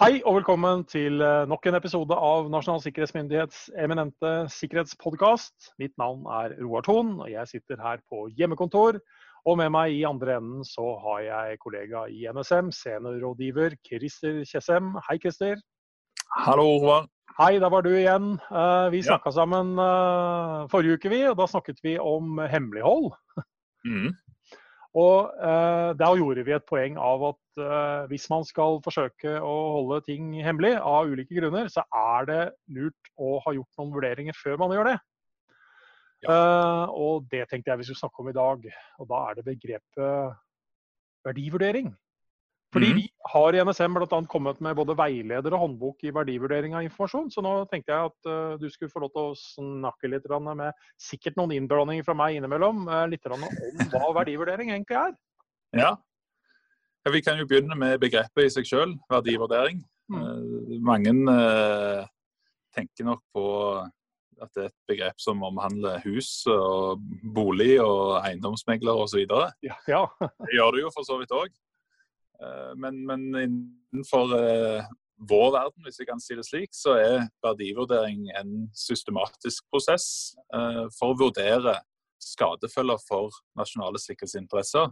Hei og velkommen til eh, nok en episode av Nasjonal sikkerhetsmyndighets eminente sikkerhetspodkast. Mitt navn er Roar Thon, og jeg sitter her på hjemmekontor. Og med meg i andre enden så har jeg kollega i NSM, seniorrådgiver Christer Tjessem. Hei, Christer. Hallo, Roar. Hei, der var du igjen. Eh, vi snakka ja. sammen eh, forrige uke, vi, og da snakket vi om hemmelighold. Mm. Og eh, Der gjorde vi et poeng av at eh, hvis man skal forsøke å holde ting hemmelig av ulike grunner, så er det lurt å ha gjort noen vurderinger før man gjør det. Ja. Eh, og det tenkte jeg vi skulle snakke om i dag. Og da er det begrepet verdivurdering. Fordi mm. vi har i NSM bl.a. kommet med både veileder og håndbok i verdivurdering av informasjon. Så nå tenkte jeg at uh, du skulle få lov til å snakke litt med sikkert noen innblandinger fra meg innimellom. Uh, litt om hva verdivurdering egentlig er. Ja. ja. Vi kan jo begynne med begrepet i seg sjøl, verdivurdering. Mm. Uh, mange tenker nok på at det er et begrep som omhandler hus og bolig og eiendomsmegler osv. Ja, ja. det gjør det jo for så vidt òg. Eh, men, men innenfor eh, vår verden, hvis jeg kan si det slik, så er verdivurdering en systematisk prosess eh, for å vurdere skadefølger for nasjonale sikkerhetsinteresser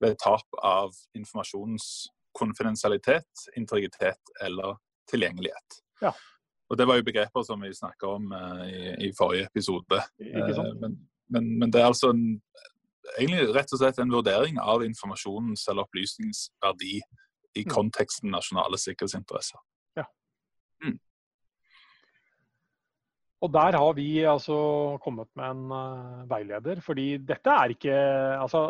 ved tap av informasjonens konfidensialitet, integritet eller tilgjengelighet. Ja. Og Det var jo begreper som vi snakka om i, i, forrige episode. Men, men, men, det er altså en egentlig rett og slett en vurdering av informasjonens eller opplysningens verdi i mm. konteksten nasjonale sikkerhetsinteresser. Ja. Mm. Og der har vi altså kommet med en uh, veileder, fordi dette er ikke Altså,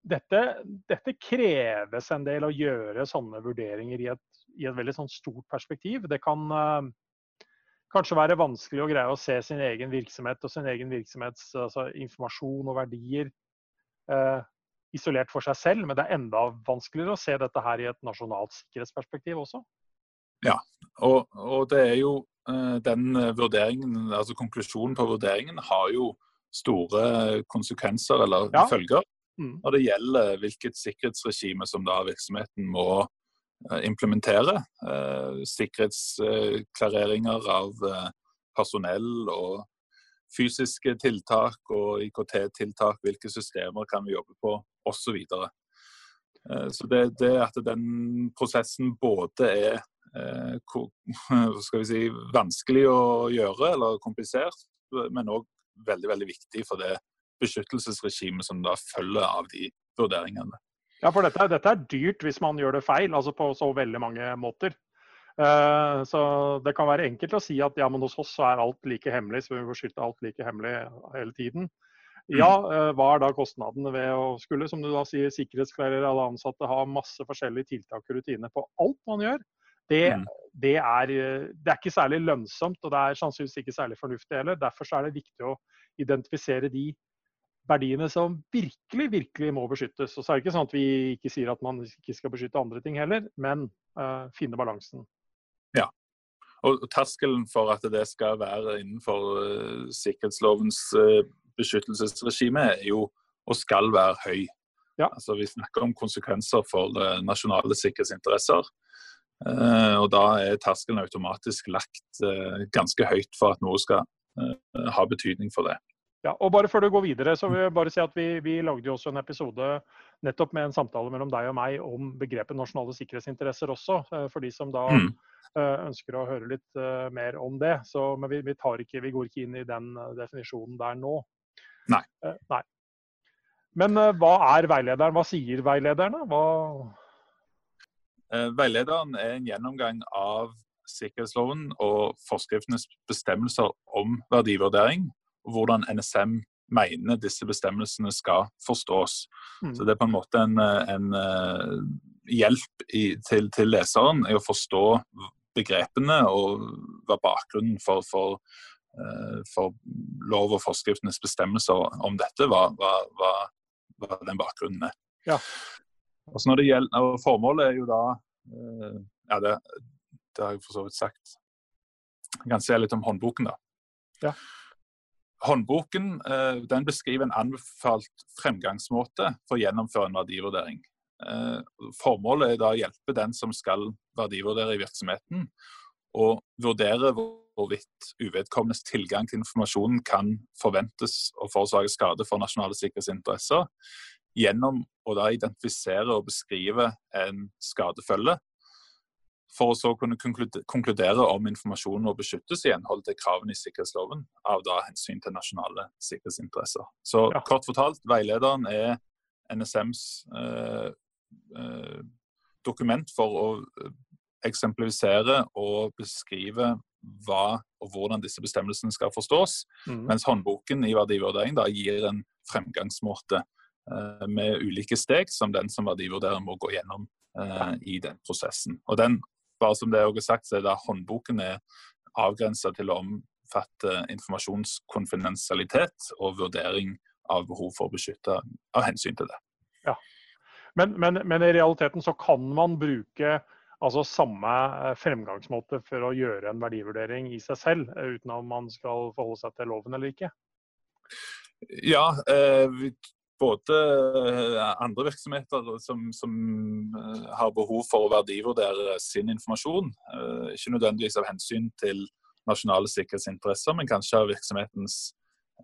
dette, dette, kreves en del å gjøre sånne vurderinger i et, i et veldig sånn stort perspektiv. Det kan uh, kanskje være vanskelig å greie å se sin egen virksomhet og sin egen virksomhets altså, informasjon og verdier eh, isolert for seg selv, men det er enda vanskeligere å se dette her i et nasjonalt sikkerhetsperspektiv også. Ja, og, og det er jo eh, den vurderingen, altså konklusjonen på vurderingen har jo store konsekvenser eller ja. følger mm. når det gjelder hvilket sikkerhetsregime som da virksomheten må eh, implementere. Eh, sikkerhetsklareringer av eh, personell og fysiske tiltak og IKT-tiltak, hvilke systemer kan vi jobbe på, osv. Så, eh, så det, det at den prosessen både er eh, skal vi si, vanskelig å gjøre eller komplisert, men òg veldig veldig viktig for det beskyttelsesregimet som da følger av de vurderingene. Ja, for dette, dette, er dyrt hvis man gjør det feil, altså på så veldig mange måter. Eh, så det kan være enkelt å si at ja, men hos oss så er alt like hemmelig, så vi må beskytte alt like hemmelig hele tiden. Ja, mm. eh, hva er da kostnadene ved å skulle, som du da sier, sikkerhetsklarere alle ansatte, ha masse forskjellige tiltak og rutiner på alt man gjør? Det, mm. det, er, det, er, ikke særlig lønnsomt, og det er sannsynligvis ikke særlig fornuftig heller. Derfor er det viktig å identifisere de verdiene som virkelig, virkelig må beskyttes. Og så er det ikke sånn at vi ikke sier at man ikke skal beskytte andre ting heller, men uh, finne balansen. Og terskelen for at det skal være innenfor uh, sikkerhetslovens uh, beskyttelsesregime, er jo og skal være høy. Ja. Altså, vi snakker om konsekvenser for uh, nasjonale sikkerhetsinteresser. og da er terskelen automatisk lagt ganske høyt for at noe skal ha betydning for det. Ja, og bare Før du går videre, så vil jeg bare si at vi, vi lagde jo også en episode nettopp med en samtale mellom deg og meg om begrepet nasjonale sikkerhetsinteresser også, for de som da mm. Eh, ønsker å høre litt eh, mer om det. Så, men vi, vi, ikke, vi, går ikke inn i den eh, definisjonen der nå. Nei. nei. Men hva er veilederen? Hva sier veilederne? Hva... Veilederen er en gjennomgang av sikkerhetsloven og forskriftenes bestemmelser om verdivurdering, og hvordan NSM mener disse bestemmelsene skal forstås. Mm. Så Det er på en måte en, en hjelp i, til, til, leseren i å forstå begrepene og hva bakgrunnen for, for, uh, for lov og forskriftenes bestemmelser om dette, hva, hva, hva, hva den bakgrunnen er. Ja. Når det gjelder, Formålet er jo da uh, Ja, det, det har jeg for så vidt sagt. Jeg kan se litt om håndboken, da. Ja. Håndboken eh, den beskriver en anbefalt fremgangsmåte for å gjennomføre en verdivurdering. Formålet er da å hjelpe den som skal verdivurdere i virksomheten. Og vurdere hvorvidt uvedkommendes tilgang til informasjonen kan forventes å forårsake skade for nasjonale sikkerhetsinteresser, gjennom å da identifisere og beskrive en skadefølge, for å så kunne konkludere om informasjonen må beskyttes i henhold til kravene i sikkerhetsloven, av da hensyn til nasjonale sikkerhetsinteresser. Så ja. kort fortalt, veilederen er NSMs eh, eh, dokument for å eh, eksemplifisere og beskrive hva og hvordan disse bestemmelsene skal forstås. Mm. Mens håndboken i verdivurdering da gir en fremgangsmåte eh, med ulike steg som den som verdivurderer må gå gjennom eh, i den prosessen. Og den, bare som det er sagt, så er da håndboken er avgrensa til å omfatte informasjonskonfidensialitet og vurdering av behov for å beskytte av hensyn til det. Ja. Men, men, men i realiteten så kan man bruke altså samme eh, fremgangsmåte for å gjøre en verdivurdering i seg selv, eh, uten at man skal forholde seg til loven eller ikke? Ja, eh, både andre virksomheter som, som, har behov for å verdivurdere sin informasjon, ikke nødvendigvis av hensyn til nasjonale sikkerhetsinteresser, men kanskje av virksomhetens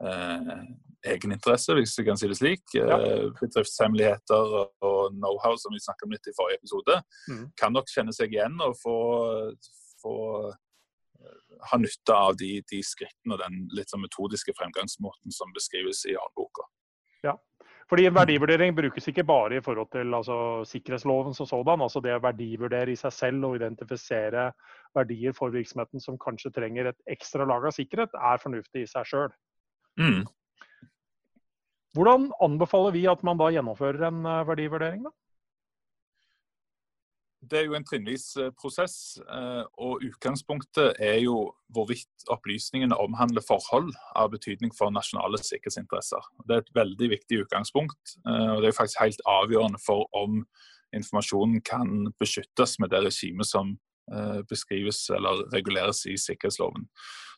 eh, egeninteresse, hvis vi kan si det slik. Ja. Eh, bedriftshemmeligheter og know-how, som vi snakket om litt i forrige episode, mm. kan nok kjenne seg igjen og få, få eh, ha nytte av de, de, skrittene og den litt sånn metodiske fremgangsmåten som beskrives i håndboka. Ja, fordi en verdivurdering brukes ikke bare i forhold til altså, sikkerhetsloven som sådan. altså Det å verdivurdere i seg selv og identifisere verdier for virksomheten som kanskje trenger et ekstra lag av sikkerhet, er fornuftig i seg sjøl. Mm. Hvordan anbefaler vi at man da gjennomfører en eh, verdivurdering? da? Det er jo en trinnvis eh, prosess, eh, og utgangspunktet er jo hvorvidt opplysningene omhandler forhold av betydning for nasjonale sikkerhetsinteresser. Det er et veldig viktig utgangspunkt, og det er faktisk helt avgjørende for om informasjonen kan beskyttes med det regimet som beskrives eller reguleres i sikkerhetsloven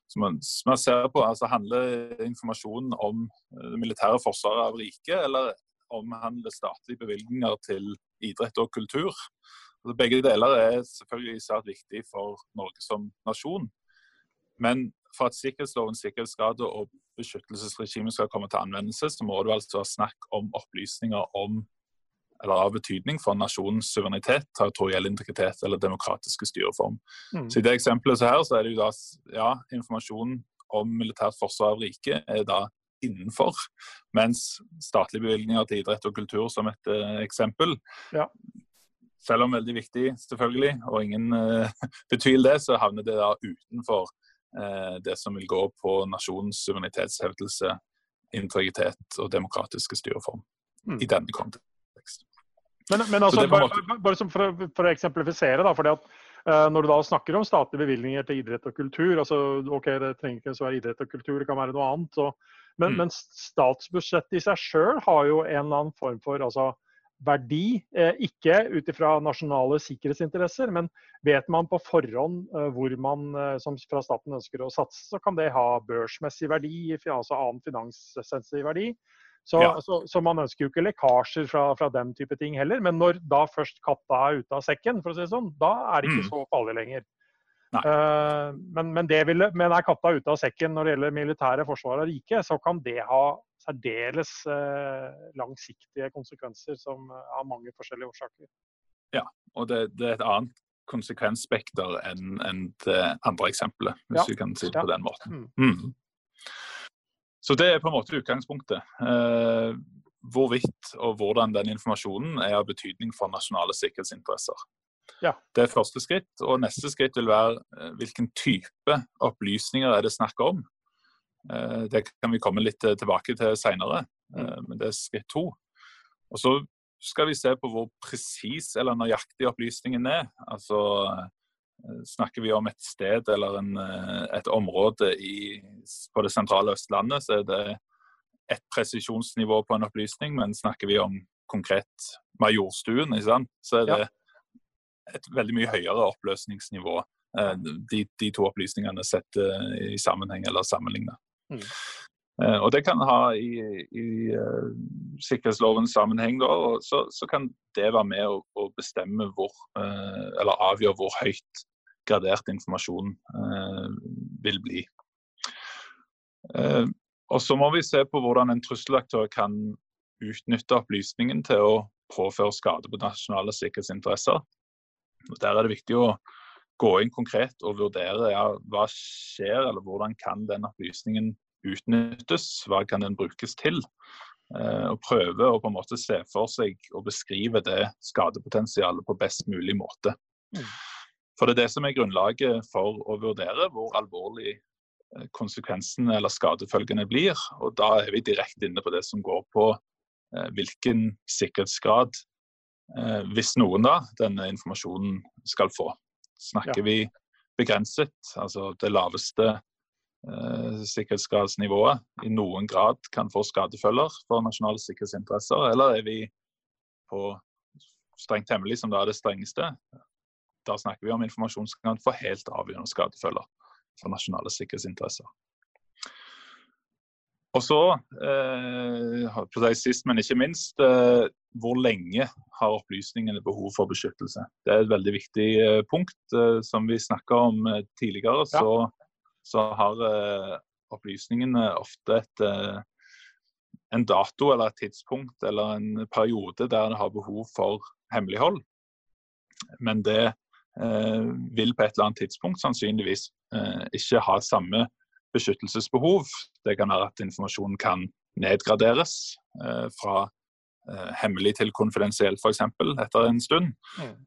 som man, ser på, altså Handler informasjonen om eh, det militære forsvaret av riket, eller omhandler statlige bevilgninger til idrett og kultur? Altså, begge deler er selvfølgelig svært viktig for Norge som nasjon. Men for at sikkerhetslovens sikkerhetsgrad og beskyttelsesregime skal komme til anvendelse, så må det altså være snakk om opplysninger om eller av betydning for nasjonens suverenitet, territoriell integritet eller demokratiske styreform. Mm. Så I det eksempelet så her så er det jo da ja, informasjon om militært forsvar av riket er da innenfor, mens statlige bevilgninger til idrett og kultur som et uh, eksempel ja. Selv om veldig viktig, selvfølgelig, og ingen uh, betviler det, så havner det da utenfor uh, det som vil gå på nasjonens suverenitetshevdelse, integritet og demokratiske styreform mm. i denne konteksten. Men, men altså, bare, bare for, å, for, å, eksemplifisere, da, fordi at uh, Når du da snakker om statlige bevilgninger til idrett og kultur altså, ok, Det trenger ikke være idrett og kultur, det kan være noe annet. Så, men, mm. men, statsbudsjettet i seg sjøl har jo en eller annen form for altså, verdi. Eh, ikke ut ifra nasjonale sikkerhetsinteresser, men vet man på forhånd eh, hvor man eh, som fra staten ønsker å satse, så kan det ha børsmessig verdi, altså annen finanssensitiv verdi. Så, ja. så, så, man ønsker jo ikke lekkasjer fra, fra, den type ting heller. Men når da først katta er ute av sekken, for å si det sånn, da er det ikke mm. så farlig lenger. Uh, men, men, ville, men, er katta ute av sekken når det gjelder militære forsvar av riket, så kan det ha særdeles uh, langsiktige konsekvenser som uh, av mange forskjellige årsaker. Ja, og det, det er et annet konsekvensspekter enn en det andre eksempelet, hvis ja. vi kan si det på den måten. Mm. Så det er på en måte utgangspunktet. Eh, hvorvidt og hvordan den informasjonen er av betydning for nasjonale sikkerhetsinteresser. Ja. Det er første skritt. Og neste skritt vil være eh, hvilken type opplysninger er det snakk om. Eh, det kan vi komme litt tilbake til seinere, mm. men det er skritt to. Og så skal vi se på hvor presis eller nøyaktig opplysningen er. Altså snakker vi om et sted eller en, eh, et område i, på det sentrale Østlandet, så er det et presisjonsnivå på en opplysning. Men snakker vi om konkret Majorstuen, så er det et veldig mye høyere oppløsningsnivå. Eh, de, de to opplysningene sett i sammenheng eller sammenlignet. Mm. Uh, og Det kan ha i, i uh, sikkerhetslovens sammenheng, da, så, så, kan det være med å, å bestemme hvor, uh, eller avgjøre hvor høyt gradert informasjon vil bli. og Så må vi se på hvordan en trusselaktør kan utnytte opplysningen til å påføre skade på nasjonale sikkerhetsinteresser. Og Der er det viktig å gå inn konkret og vurdere ja, hva skjer, eller hvordan kan den opplysningen utnyttes, hva kan den brukes til. Eh, og prøve å på en måte se for seg og beskrive det skadepotensialet på best mulig måte. Mm. For Det er det som er grunnlaget for å vurdere hvor alvorlig eh, konsekvensene eller skadefølgene blir. og Da er vi direkte inne på det som går på eh, hvilken sikkerhetsgrad, hvis noen, da, denne informasjonen skal få. Snakker vi begrenset, altså det laveste sikkerhetsgradsnivået i noen grad kan få skadefølger for nasjonale sikkerhetsinteresser, eller er vi på strengt hemmelig, som da er det strengeste? Da snakker vi om informasjon som kan få helt avgjørende skadefølger for nasjonale sikkerhetsinteresser. Og så, eh, sist, men ikke minst, eh, hvor lenge har opplysningene behov for beskyttelse? Det er et veldig viktig eh, punkt. Eh, som vi snakka om eh, tidligere, ja. Så har eh, opplysningene ofte et, eh, en dato eller et tidspunkt eller en periode der det har behov for hemmelighold. Men det eh, vil på et eller annet tidspunkt sannsynligvis ikke ha samme beskyttelsesbehov. Det kan være at informasjonen kan nedgraderes fra hemmelig til konfidensiell f.eks. etter en stund. Mm.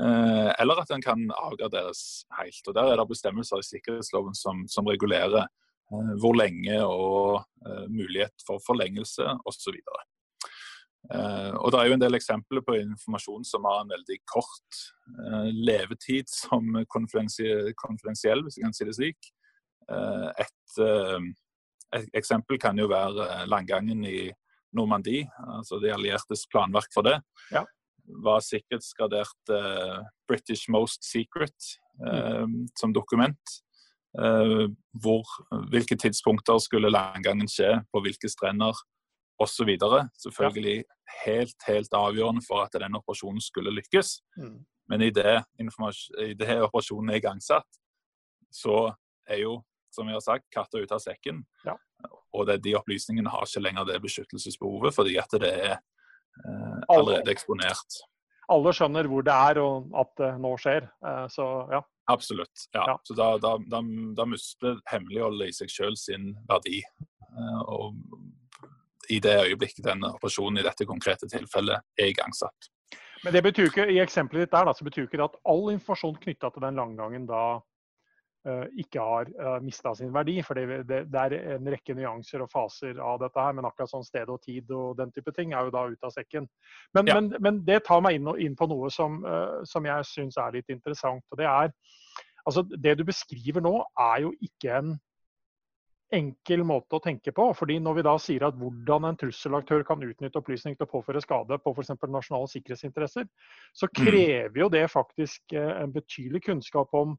Eh, eller at den kan avgraderes helt. Og Der er det bestemmelser i sikkerhetsloven som, som regulerer eh, hvor lenge og eh, mulighet for forlengelse osv. Og Det er jo en del eksempler på informasjon som har en veldig kort levetid som konfidensiell, hvis jeg kan si det slik. Et, et, eksempel kan jo være landgangen i Normandie, altså de alliertes planverk for det. Ja var sikkerhetsgradert uh, British Most Secret mm. som dokument. Uh, hvor, hvilke tidspunkter skulle landgangen skje, på hvilke strender osv. Selvfølgelig helt, helt avgjørende for at den operasjonen skulle lykkes. Mm. Men i det, i det operasjonen er igangsatt, så er jo, som vi har sagt, katta ute av sekken. Ja. Og det, de opplysningene har ikke lenger det beskyttelsesbehovet, fordi at det er Eh, allerede eksponert. Alle skjønner hvor det er og at det nå skjer. Eh, så ja. Absolutt. ja. ja. Så da, da, da, da mister hemmeligholdet i seg selv sin verdi. Eh, og i det øyeblikket den operasjonen i dette konkrete tilfellet er igangsatt. Men det betyr ikke, i eksempelet ditt der, da, så betyr ikke det at all informasjon knytta til den langgangen da Eh, ikke har eh, mista sin verdi. For det, det, er en rekke nyanser og faser av dette her. Men akkurat sånn sted og tid og den type ting er jo da ute av sekken. Men, ja. men, men det tar meg inn, inn på noe som, uh, som jeg syns er litt interessant. og Det er altså det du beskriver nå, er jo ikke en enkel måte å tenke på. fordi Når vi da sier at hvordan en trusselaktør kan utnytte opplysning til å påføre skade på f.eks. nasjonale sikkerhetsinteresser, så mm. krever jo det faktisk en betydelig kunnskap om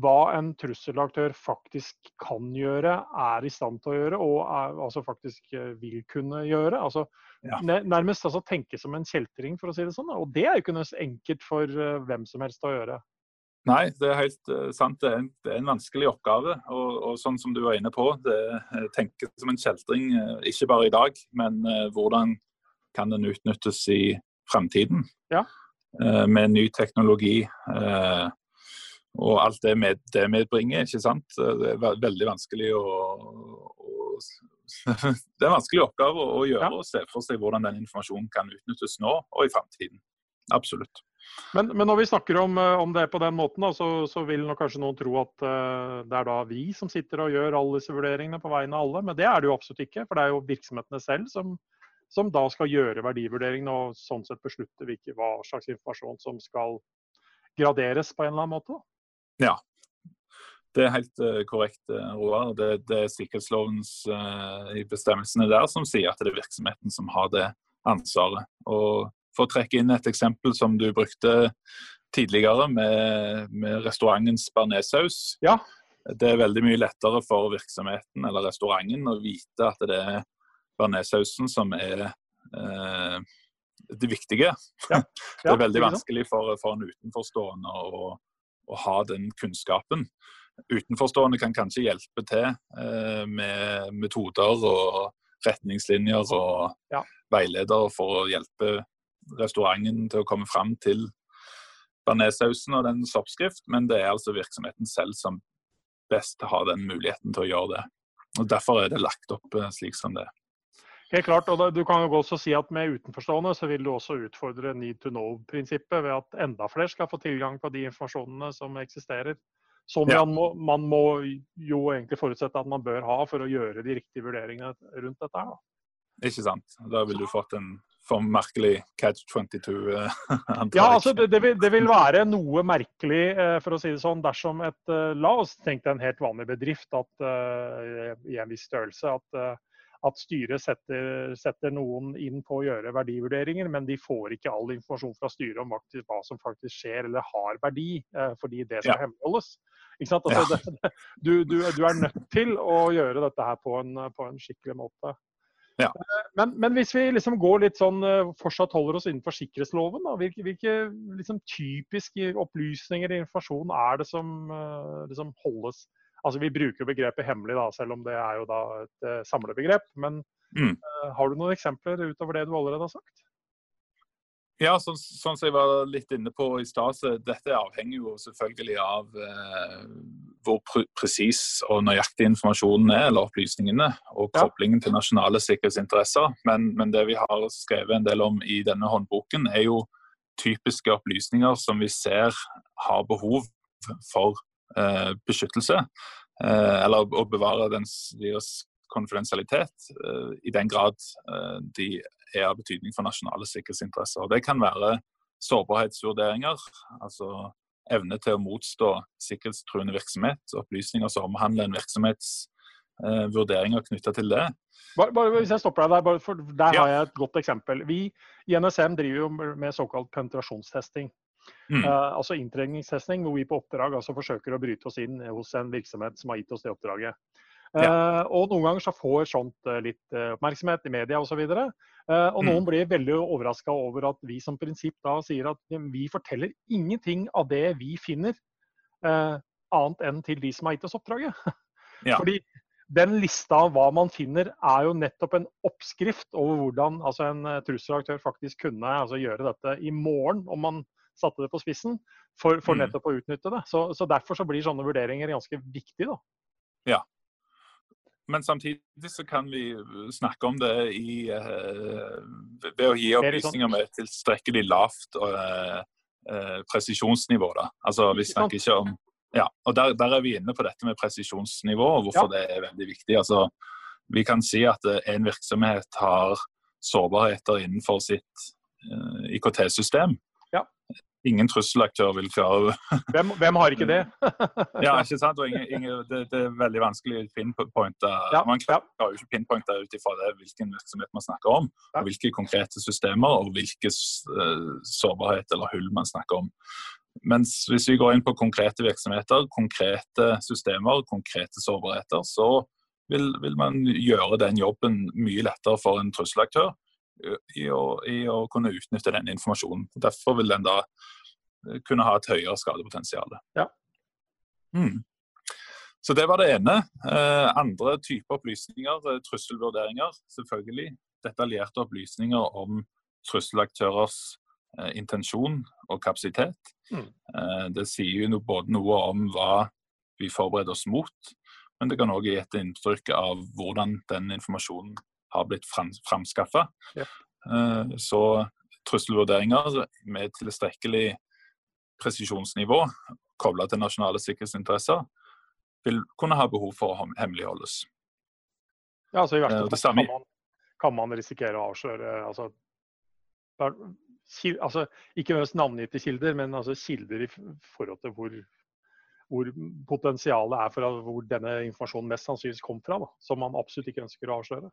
hva en trusselaktør faktisk kan gjøre, er i stand til å gjøre og er, altså faktisk eh, vil kunne gjøre. Altså, ja. Nærmest altså, tenke som en kjeltring, for å si det sånn. Og det er jo ikke noe enkelt for uh, hvem som helst å gjøre. Nei, det er helt uh, sant. Det er, en, det er, en, vanskelig oppgave. Og, og, sånn som du var inne på, det tenker som en kjeltring, ikke bare i dag, men hvordan kan den utnyttes i fremtiden? Ja. med ny teknologi. Uh, og alt det, med, det medbringer. ikke sant? Det er veldig vanskelig å, å Det er en vanskelig oppgave å gjøre ja. og se for seg hvordan den informasjonen kan utnyttes nå og i framtiden. Absolutt. Men, men, når vi snakker om, eh, om det på den måten, da, så, så, vil nok kanskje noen tro at uh, det er da vi som sitter og gjør alle disse vurderingene på vegne av alle. Men det er det jo absolutt ikke. For det er jo virksomhetene selv som, som da skal gjøre verdivurderingene og sånn sett beslutte hvilke, hva slags informasjon som skal graderes på en eller annen måte. Ja, det er helt uh, korrekt, uh, Roar. Det, det, er sikkerhetslovens uh, i bestemmelsene der som sier at det er virksomheten som har det ansvaret. Og For å trekke inn et eksempel som du brukte tidligere med, med restaurantens bearnéssaus. Ja. det er veldig mye lettere for virksomheten eller restauranten å vite at det er bearnéssausen som er uh, det viktige. Ja. Ja, det er veldig vanskelig for, for en utenforstående å, å, ha den kunnskapen. Utenforstående kan kanskje hjelpe til eh, med metoder og retningslinjer og ja. veiledere for å hjelpe restauranten til å komme fram til bearnéssausen og dens oppskrift, men det er altså virksomheten selv som best har den muligheten til å gjøre det. Og Derfor er det lagt opp eh, slik som det er. Helt klart, og Du kan jo også si at med utenforstående så vil du også utfordre need to know-prinsippet ved at enda flere skal få tilgang på de informasjonene som eksisterer. Som ja. man, må, man, må, jo egentlig forutsette at man bør ha for å gjøre de riktige vurderingene rundt dette. her. Ikke sant. Da ville du fått en for merkelig catch 22. Eh, ja, altså det, det, vil, det, vil, være noe merkelig, eh, for å si det sånn, dersom et eh, La oss tenke en helt vanlig bedrift at, i en viss størrelse at at styret setter, setter, noen inn på å gjøre verdivurderinger, men de får ikke all informasjon fra styret om hva som faktisk skjer eller har verdi, eh, fordi det skal ja. hemmeligholdes. Altså, ja. du, du, du, er nødt til å gjøre dette her på en, på en skikkelig måte. Ja. Eh, men, men, hvis vi liksom går litt sånn, eh, fortsatt holder oss innenfor sikkerhetsloven, da, hvilke, hvilke liksom typiske opplysninger og informasjon er det som liksom holdes Altså, Vi bruker begrepet hemmelig, da, selv om det er jo da et uh, samlebegrep. Men mm. uh, har du noen eksempler utover det du allerede har sagt? Ja, sånn, sånn som jeg var litt inne på i stad, så dette avhenger jo selvfølgelig av eh, hvor pre presis og nøyaktig informasjonen er, eller opplysningene, og koblingen ja. til nasjonale sikkerhetsinteresser. Men, men, det vi har skrevet en del om i denne håndboken, er jo typiske opplysninger som vi ser har behov for Eh, beskyttelse, eh, eller å bevare deres konfidensialitet, eh, i den grad de er av betydning for nasjonale sikkerhetsinteresser. Det kan være sårbarhetsvurderinger, altså evne til å motstå sikkerhetstruende virksomhet, opplysninger som omhandler en virksomhets vurderinger knytta til det. Bare, bare, hvis jeg stopper deg der, for der ja. har jeg et godt eksempel. Vi i NSM driver jo med såkalt penetrasjonstesting. Mm. Uh, altså inntrengningstesting, hvor vi på oppdrag altså forsøker å bryte oss inn hos en virksomhet som har gitt oss det oppdraget. Uh, ja. Og noen ganger så får sånt uh, litt oppmerksomhet i media osv. Og, uh, og noen mm. blir veldig overraska over at vi som prinsipp da sier at vi forteller ingenting av det vi finner, annet enn til de som har gitt oss oppdraget. Ja. Fordi den lista av hva man finner, er jo nettopp en oppskrift over hvordan altså en trusselaktør faktisk kunne altså, gjøre dette i morgen, om man satte det på spissen, for, for mm. nettopp å utnytte det. Så, så, Derfor så blir sånne vurderinger ganske viktige. da. Ja. Men samtidig så kan vi snakke om det i, uh, ved å gi opplysninger med tilstrekkelig lavt uh, uh, presisjonsnivå. Da. Altså, vi snakker ikke om ja, og der, der, er vi inne på dette med presisjonsnivå, og hvorfor ja. det er veldig viktig. Altså, vi kan si at en virksomhet har sårbarheter innenfor sitt IKT-system ingen trusselaktør vil klare hvem, hvem, har ikke det? ja, ikke sant? Ingen, ingen, det, det, er veldig vanskelig å pinpointe. Ja, man klarer jo ikke pinpointe ut ifra hvilken virksomhet man snakker om, ja. og hvilke konkrete systemer og hvilke uh, sårbarhet eller hull man snakker om. Mens hvis vi går inn på konkrete virksomheter, konkrete systemer, konkrete sårbarheter, så vil, vil man gjøre den jobben mye lettere for en trusselaktør i å, i å, kunne utnytte den informasjonen. Derfor vil den da eh, kunne ha et høyere skadepotensial. Ja. Mm. Så det var det ene. Eh, andre typer opplysninger, eh, trusselvurderinger, selvfølgelig. Detaljerte opplysninger om trusselaktørers intensjon og kapasitet. Mm. Eh, det sier jo både noe om hva vi forbereder oss mot, men det kan òg gi et inntrykk av hvordan den informasjonen har blitt framskaffa. Ja. Eh, så trusselvurderinger med tilstrekkelig presisjonsnivå kobla til nasjonale sikkerhetsinteresser vil kunne ha behov for å hemmeligholdes. Ja, altså I verste eh, fall kan, kan, man risikere å avsløre altså, altså, Ikke nødvendigvis navngitte kilder, men altså kilder i forhold til hvor, hvor potensialet er for hvor denne informasjonen mest sannsynligvis kom fra. Da, som man absolutt ikke ønsker å avsløre.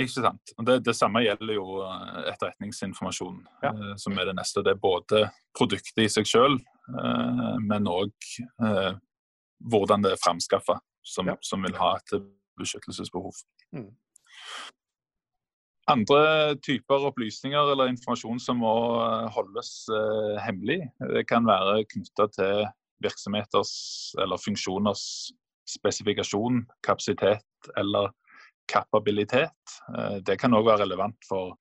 Ikke sant. Det, det, samme gjelder jo eh, etterretningsinformasjon, ja. uh, som er det neste. Det er både produktet i seg selv, uh, men òg hvordan det er framskaffa, som, ja. som, vil ha et beskyttelsesbehov. Mm. Andre typer opplysninger eller informasjon som må holdes eh, hemmelig, det kan være knytta til virksomheters eller funksjoners spesifikasjon, kapasitet eller kapabilitet. Eh, det kan òg være relevant for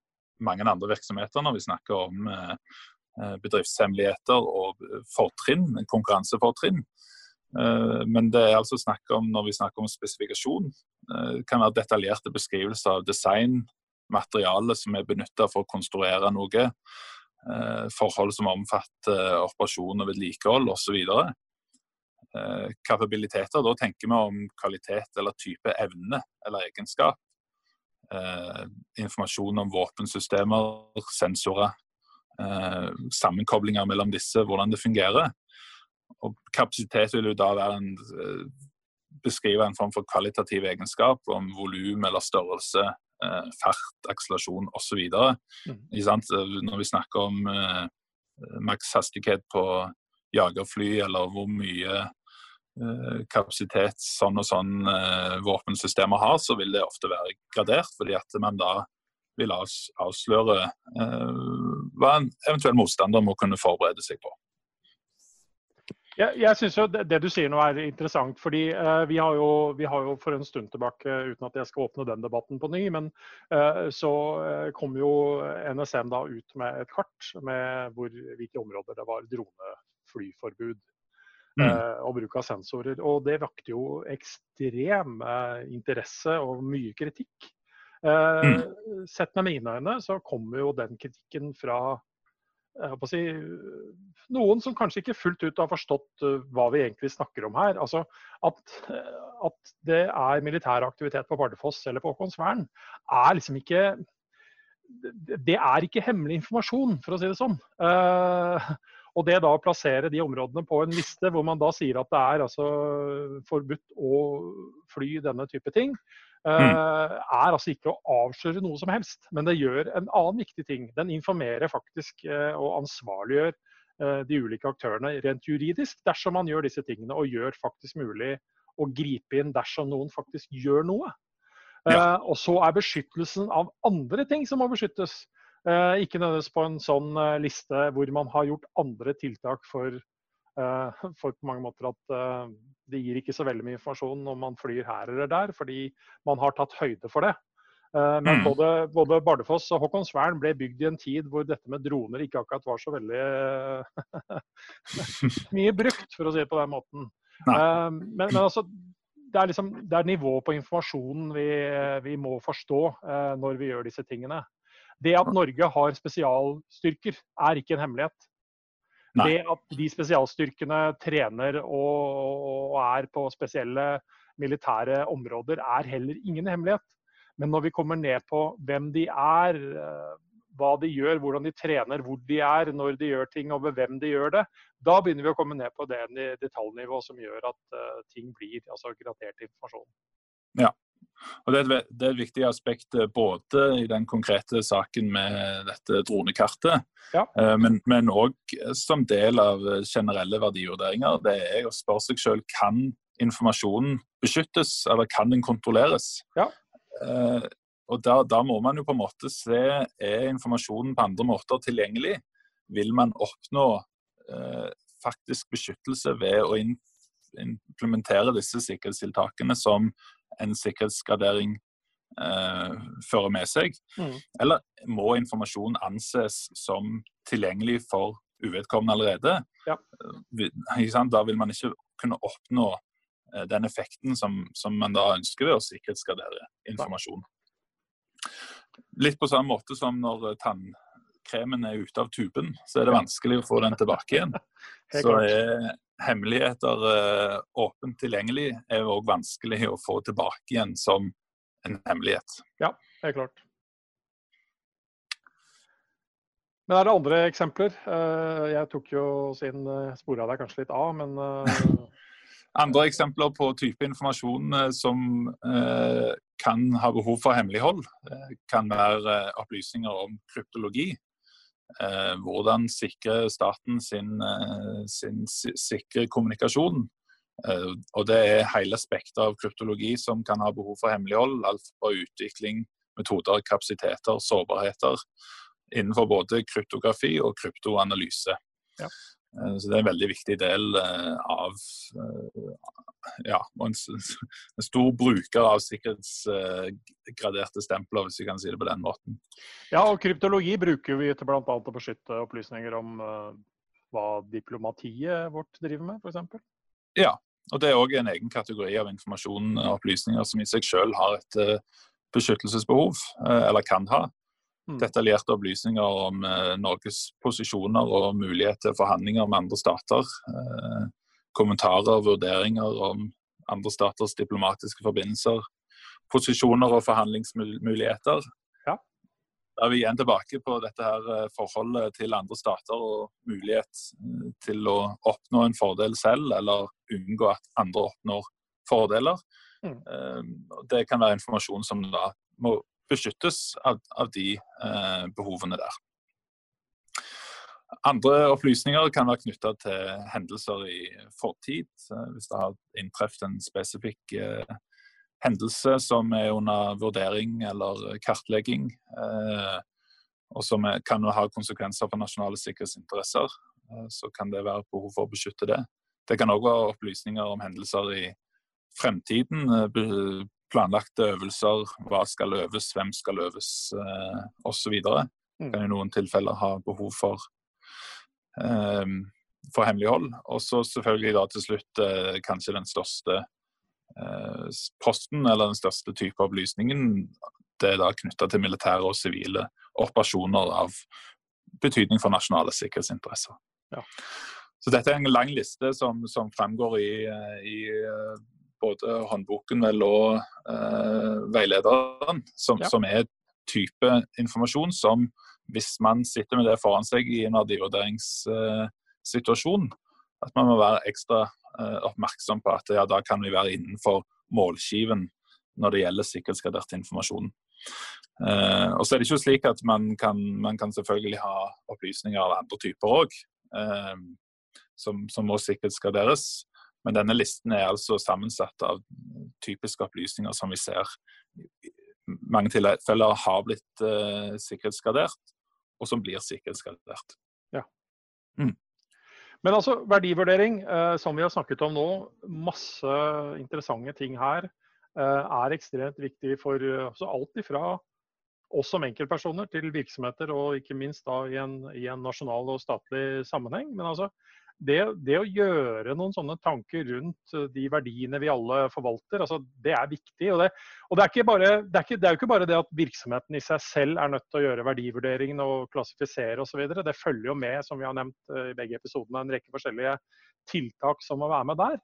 mange andre virksomheter når vi snakker om eh, eh, bedriftshemmeligheter og fortrinn, konkurransefortrinn. Men det er altså snakk om, når vi snakker om spesifikasjon, det kan være detaljerte beskrivelser av design, materiale som er benytta for å konstruere noe, forhold som omfatter operasjon og vedlikehold osv. Kapabiliteter, da tenker vi om kvalitet eller type evne eller egenskap eh, informasjon om våpensystemer, sensorer, eh, sammenkoblinger mellom disse, hvordan det fungerer. Og kapasitet vil jo da være en, eh, beskrive en form for kvalitativ egenskap om volum eller størrelse, eh, fart, akselerasjon osv. Mm. Når vi snakker om eh, maks hastighet på jagerfly, eller hvor mye Eh, kapasitet sånn og sånn eh, våpensystemer har, så vil det ofte være gradert, fordi at man da vil avsløre eh, hva en eventuell motstander må kunne forberede seg på. Jeg, jeg synes jo det, det, du sier nå er interessant. fordi eh, vi, har jo, vi, har jo, for en stund tilbake, uten at jeg skal åpne den debatten på ny, men eh, så kom jo NSM da ut med et kart med hvor, hvilke områder det var droneflyforbud mm. Eh, og bruk av sensorer. Og det vakte jo ekstrem eh, interesse og mye kritikk. Eh, mm. Sett med mine øyne så kommer jo den kritikken fra si, noen som kanskje ikke fullt ut har forstått hva vi egentlig snakker om her. Altså at, at det er militær aktivitet på Bardufoss eller på Haakonsvern, er liksom ikke det er ikke hemmelig informasjon, for å si det sånn. Uh, og det da å plassere de områdene på en liste hvor man da sier at det er altså forbudt å fly denne type ting, mm. uh, er altså ikke å avsløre noe som helst. Men det gjør en annen viktig ting. Den informerer faktisk uh, og ansvarliggjør uh, de ulike aktørene rent juridisk dersom man gjør disse tingene, og gjør faktisk mulig å gripe inn dersom noen faktisk gjør noe. Ja. og så er beskyttelsen av andre ting som må beskyttes. Eh, ikke nødvendigvis på en sånn eh, liste hvor man har gjort andre tiltak for, eh, for på mange måter at det gir ikke så veldig mye informasjon om man flyr her eller der, fordi man har tatt høyde for det. Men mm. både, både Bardufoss og Håkonsvern ble bygd i en tid hvor dette med droner ikke akkurat var så veldig mye brukt, for å si det på den måten. Men, men, altså, det er, liksom, det er nivået på informasjonen vi, vi må forstå når vi gjør disse tingene. Det at Norge har spesialstyrker, er ikke en hemmelighet. Nei. Det at de spesialstyrkene trener og, er på spesielle militære områder, er heller ingen hemmelighet. Men når vi kommer ned på hvem de er, eh, hva de gjør, hvordan de trener, hvor de er, når de gjør ting og ved hvem de gjør det, da begynner vi å komme ned på det detaljnivået som gjør at uh, ting blir altså, gradert informasjon. Ja, og det er, et, det er, et, viktig aspekt eh, både i den konkrete saken med dette dronekartet, ja. Eh, men òg som del av generelle verdivurderinger. Det er å spørre seg selv kan informasjonen beskyttes, eller kan den kontrolleres. Ja. Eh, og da, da, må man jo på en måte se er informasjonen på andre måter tilgjengelig. Vil man oppnå eh, faktisk beskyttelse ved å implementere disse sikkerhetstiltakene som en sikkerhetsgradering eh, fører med seg? Mm. Eller må informasjon anses som tilgjengelig for uvedkommende allerede? Ja. Eh, da vil man ikke kunne oppnå eh, den effekten som, som, man da ønsker ved å sikkerhetsgradere informasjon. Litt på samme måte som når tannkremen er ute av tuben, så er det vanskelig å få den tilbake igjen. Så er hemmeligheter uh, åpent tilgjengelig er òg vanskelig å få tilbake igjen som en hemmelighet. Ja, helt klart. Men er det andre eksempler? Uh, jeg tok jo siden uh, spora deg kanskje litt av, men Andre eksempler på type informasjon som kan ha behov for hemmelighold, kan være opplysninger om kryptologi. Eh, hvordan sikre staten sin, eh, sin sikre kommunikasjon Og det er hele spekteret av kryptologi som kan ha behov for hemmelighold. Alt fra utvikling, metoder, kapasiteter, sårbarheter innenfor både kryptografi og kryptoanalyse. Ja. Så det er en veldig viktig del av ja, en, en, stor bruker av sikkerhetsgraderte stempler, hvis vi kan si det på den måten. Ja, og kryptologi bruker vi til bl.a. å beskytte opplysninger om hva diplomatiet vårt driver med, f.eks. Ja, og det er òg en egen kategori av informasjon og opplysninger som i seg selv har et beskyttelsesbehov, eller kan ha. Mm. Detaljerte opplysninger om Norges posisjoner og mulighet til forhandlinger med andre stater kommentarer og vurderinger om andre staters diplomatiske forbindelser, posisjoner og forhandlingsmuligheter. Ja. Da er vi igjen tilbake på dette her eh, forholdet til andre stater og mulighet eh, til å oppnå en fordel selv, eller unngå at andre oppnår fordeler. Mm. Eh, det kan være informasjon som da må beskyttes av, av de eh, behovene der. Andre opplysninger kan være knytta til hendelser i fortid. Hvis det har inntreffet en spesifikk eh, hendelse som er under vurdering eller kartlegging, eh, og som er, kan ha konsekvenser for nasjonale sikkerhetsinteresser, eh, så kan det være behov for å beskytte det. Det kan òg være opplysninger om hendelser i fremtiden. Eh, planlagte øvelser, hva skal øves, hvem skal øves, eh, osv. Mm. Kan i noen tilfeller ha behov for eh, for hemmelighold. Og så selvfølgelig da til slutt eh, kanskje den største eh, posten, eller den største type opplysningen. Det er da knytta til militære og sivile operasjoner av betydning for nasjonale sikkerhetsinteresser. Ja. Så dette er en lang liste som, som fremgår i, i både håndboken vel, og eh, veilederen, som, ja. som, er type informasjon som hvis man sitter med det foran seg i en verdivurderingssituasjon, at man må være ekstra eh, oppmerksom på at ja, da kan vi være innenfor målskiven når det gjelder sikkerhetsgradert informasjon. Eh, og så er det ikke slik at man kan, man kan selvfølgelig ha opplysninger av andre typer òg, eh, som, som, må sikkerhetsgraderes. Men denne listen er altså sammensatt av typiske opplysninger som vi ser mange tilfeller har blitt uh, sikkerhetsgradert, og som blir sikkerhetsgradert. Ja. Mm. Men altså, verdivurdering, eh, som vi har snakket om nå, masse interessante ting her, eh, er ekstremt viktig for altså alt ifra oss som enkeltpersoner til virksomheter, og ikke minst da i en, i en nasjonal og statlig sammenheng. Men altså, det, det, å gjøre noen sånne tanker rundt eh, de verdiene vi alle forvalter, altså det er viktig. Og, det, og det, er bare, det, er ikke, det, er jo ikke bare det at virksomheten i seg selv er nødt til å gjøre verdivurderingen og klassifisere osv. Det følger jo med, som vi har nevnt eh, i begge episodene, en rekke forskjellige tiltak som må være med der.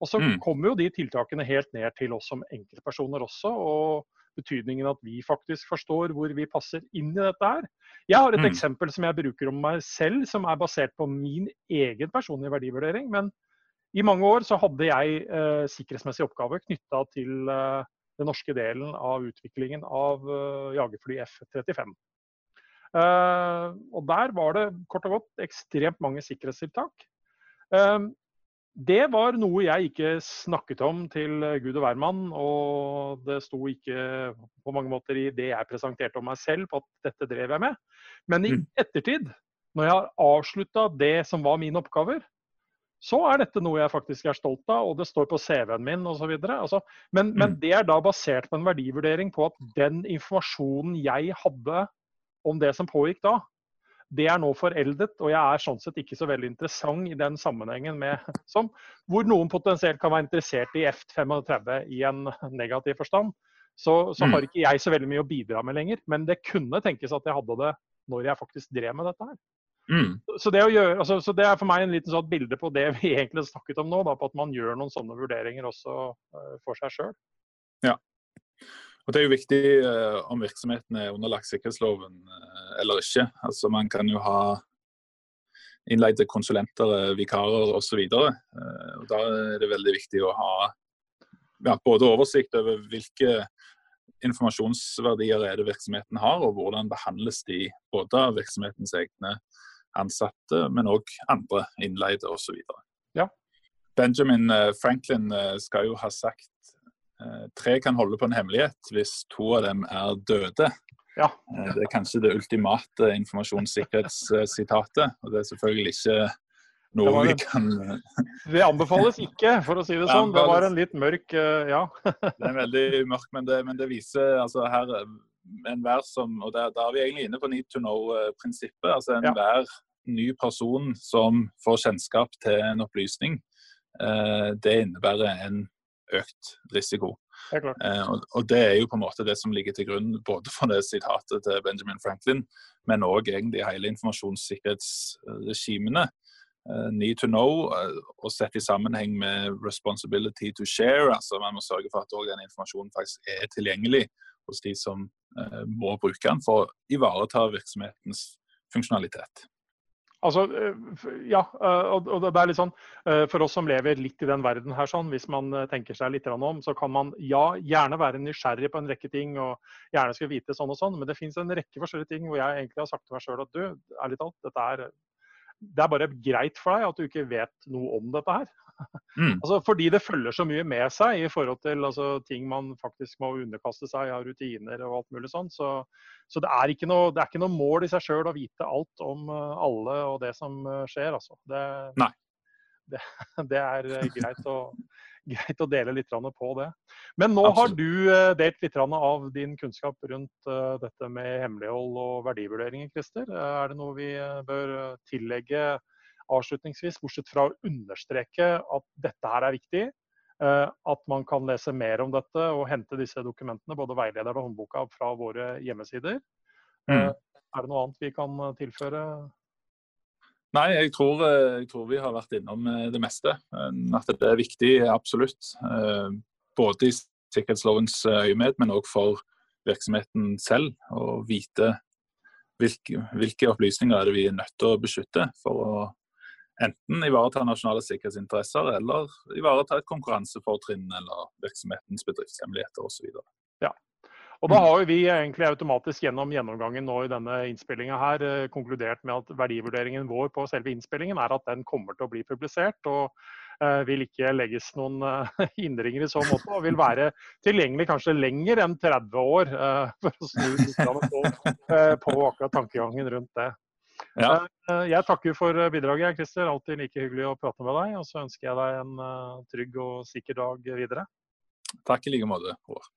Og så mm. kommer jo de tiltakene helt ned til oss som enkeltpersoner også. og betydningen at vi faktisk forstår hvor vi passer inn i dette her. Jeg har et mm. eksempel som jeg bruker om meg selv, som er basert på min egen personlige verdivurdering. Men i mange år så hadde jeg eh, sikkerhetsmessige oppgaver knytta til eh, den norske delen av utviklingen av eh, jagerfly F-35. Uh, og Der var det kort og godt ekstremt mange sikkerhetstiltak. Uh, det var noe jeg ikke snakket om til Gud og hvermann, og det sto ikke på mange måter i det jeg presenterte om meg selv, på at dette drev jeg med. Men i mm. ettertid, når jeg har avslutta det som var mine oppgaver, så er dette noe jeg faktisk er stolt av, og det står på CV-en min osv. Altså, men, men mm. det er da basert på en verdivurdering på at den informasjonen jeg hadde om det som pågikk da, det er nå foreldet, og jeg er sånn sett ikke så veldig interessant i den sammenhengen med som, hvor noen potensielt kan være interessert i F-35 i en negativ forstand. Så, så, har mm. ikke jeg så veldig mye å bidra med lenger. Men det kunne tenkes at jeg hadde det når jeg faktisk drev med dette her. Mm. Så, det gjøre, altså, så, det er for meg en liten sånn bilde på det vi egentlig snakket om nå. Da, på at man gjør noen sånne vurderinger også uh, for seg sjøl. Ja. Og Det er jo viktig eh, om virksomheten er underlagt sikkerhetsloven eh, eller ikke. Altså Man kan jo ha innleide konsulenter, uh, vikarer osv. Og da er det veldig viktig å ha ja, både oversikt over hvilke informasjonsverdier er det virksomheten har, og hvordan behandles de både av virksomhetens egne ansatte, men òg andre innleide osv. Ja. Benjamin Franklin skal jo ha sagt tre kan holde på en hemmelighet hvis to av dem er døde. Ja. Det er kanskje det ultimate informasjonssikkerhetssitatet. Og det er selvfølgelig ikke noe vi kan Det anbefales ikke, for å si det sånn. Det var en litt mørk Ja. det er veldig mørk, men det, men det viser altså her enhver som Og da er vi egentlig inne på need to know-prinsippet. altså Enhver ja. ny person som får kjennskap til en opplysning, eh, det innebærer en økt risiko. Eh, og, og, det er jo på en måte det som ligger til grunn både for det sitatet til Benjamin Franklin, men òg egentlig hele informasjonssikkerhetsregimene. Uh, need to know uh, og sett i sammenheng med responsibility to share. altså Man må sørge for at den informasjonen faktisk er tilgjengelig hos de som må bruke den for å ivareta virksomhetens funksjonalitet. Altså, eh, ja, eh, og det er litt sånn, eh, For oss som lever litt i den verden her, sånn, hvis man tenker seg litt om, så kan man ja, gjerne være nysgjerrig på en rekke ting og gjerne skal vite sånn og sånn, men det fins en rekke forskjellige ting hvor jeg egentlig har sagt til meg sjøl at du, ærlig talt, dette er, det er bare greit for deg at du ikke vet noe om dette her. Mm. altså fordi det følger så mye med seg i forhold til altså, ting man faktisk må underkaste seg av rutiner og alt mulig sånn. Så, så det, er noe, det, er ikke noe, mål i seg sjøl å vite alt om uh, alle og det som uh, skjer, altså. Det, Nei. Det, det er uh, greit, å, greit, å, dele litt på det. Men nå Absolutt. har du delt litt av din kunnskap rundt dette med hemmelighold og verdivurderinger, Christer. Er det noe vi bør tillegge avslutningsvis, bortsett fra å understreke at dette her er viktig, eh, at man kan lese mer om dette og hente disse dokumentene, både veilederen og håndboka, fra våre hjemmesider. Mm. Eh, er det noe annet vi kan eh, tilføre? Nei, jeg tror, jeg tror, vi har vært innom det meste. At det er viktig, absolutt. Både i sikkerhetslovens øyemed, men òg for virksomheten selv. Å vite hvilke, hvilke, opplysninger er det vi er nødt til å beskytte for å enten ivareta nasjonale sikkerhetsinteresser eller ivareta et konkurransefortrinn eller virksomhetens bedriftshemmeligheter osv. Ja. Og da har vi egentlig automatisk gjennom gjennomgangen nå i denne innspillinga her eh, konkludert med at verdivurderingen vår på selve innspillingen er at den kommer til å bli publisert. og uh, vil ikke legges noen uh, hindringer i så måte, og vil være tilgjengelig kanskje lenger enn 30 år for å snu litt på, på akkurat tankegangen rundt det. Ja. Eh, jeg takker for bidraget, Christer. Alltid like hyggelig å prate med deg. Og så ønsker jeg deg en eh, trygg og sikker dag videre. Takk i like måte, Håvard.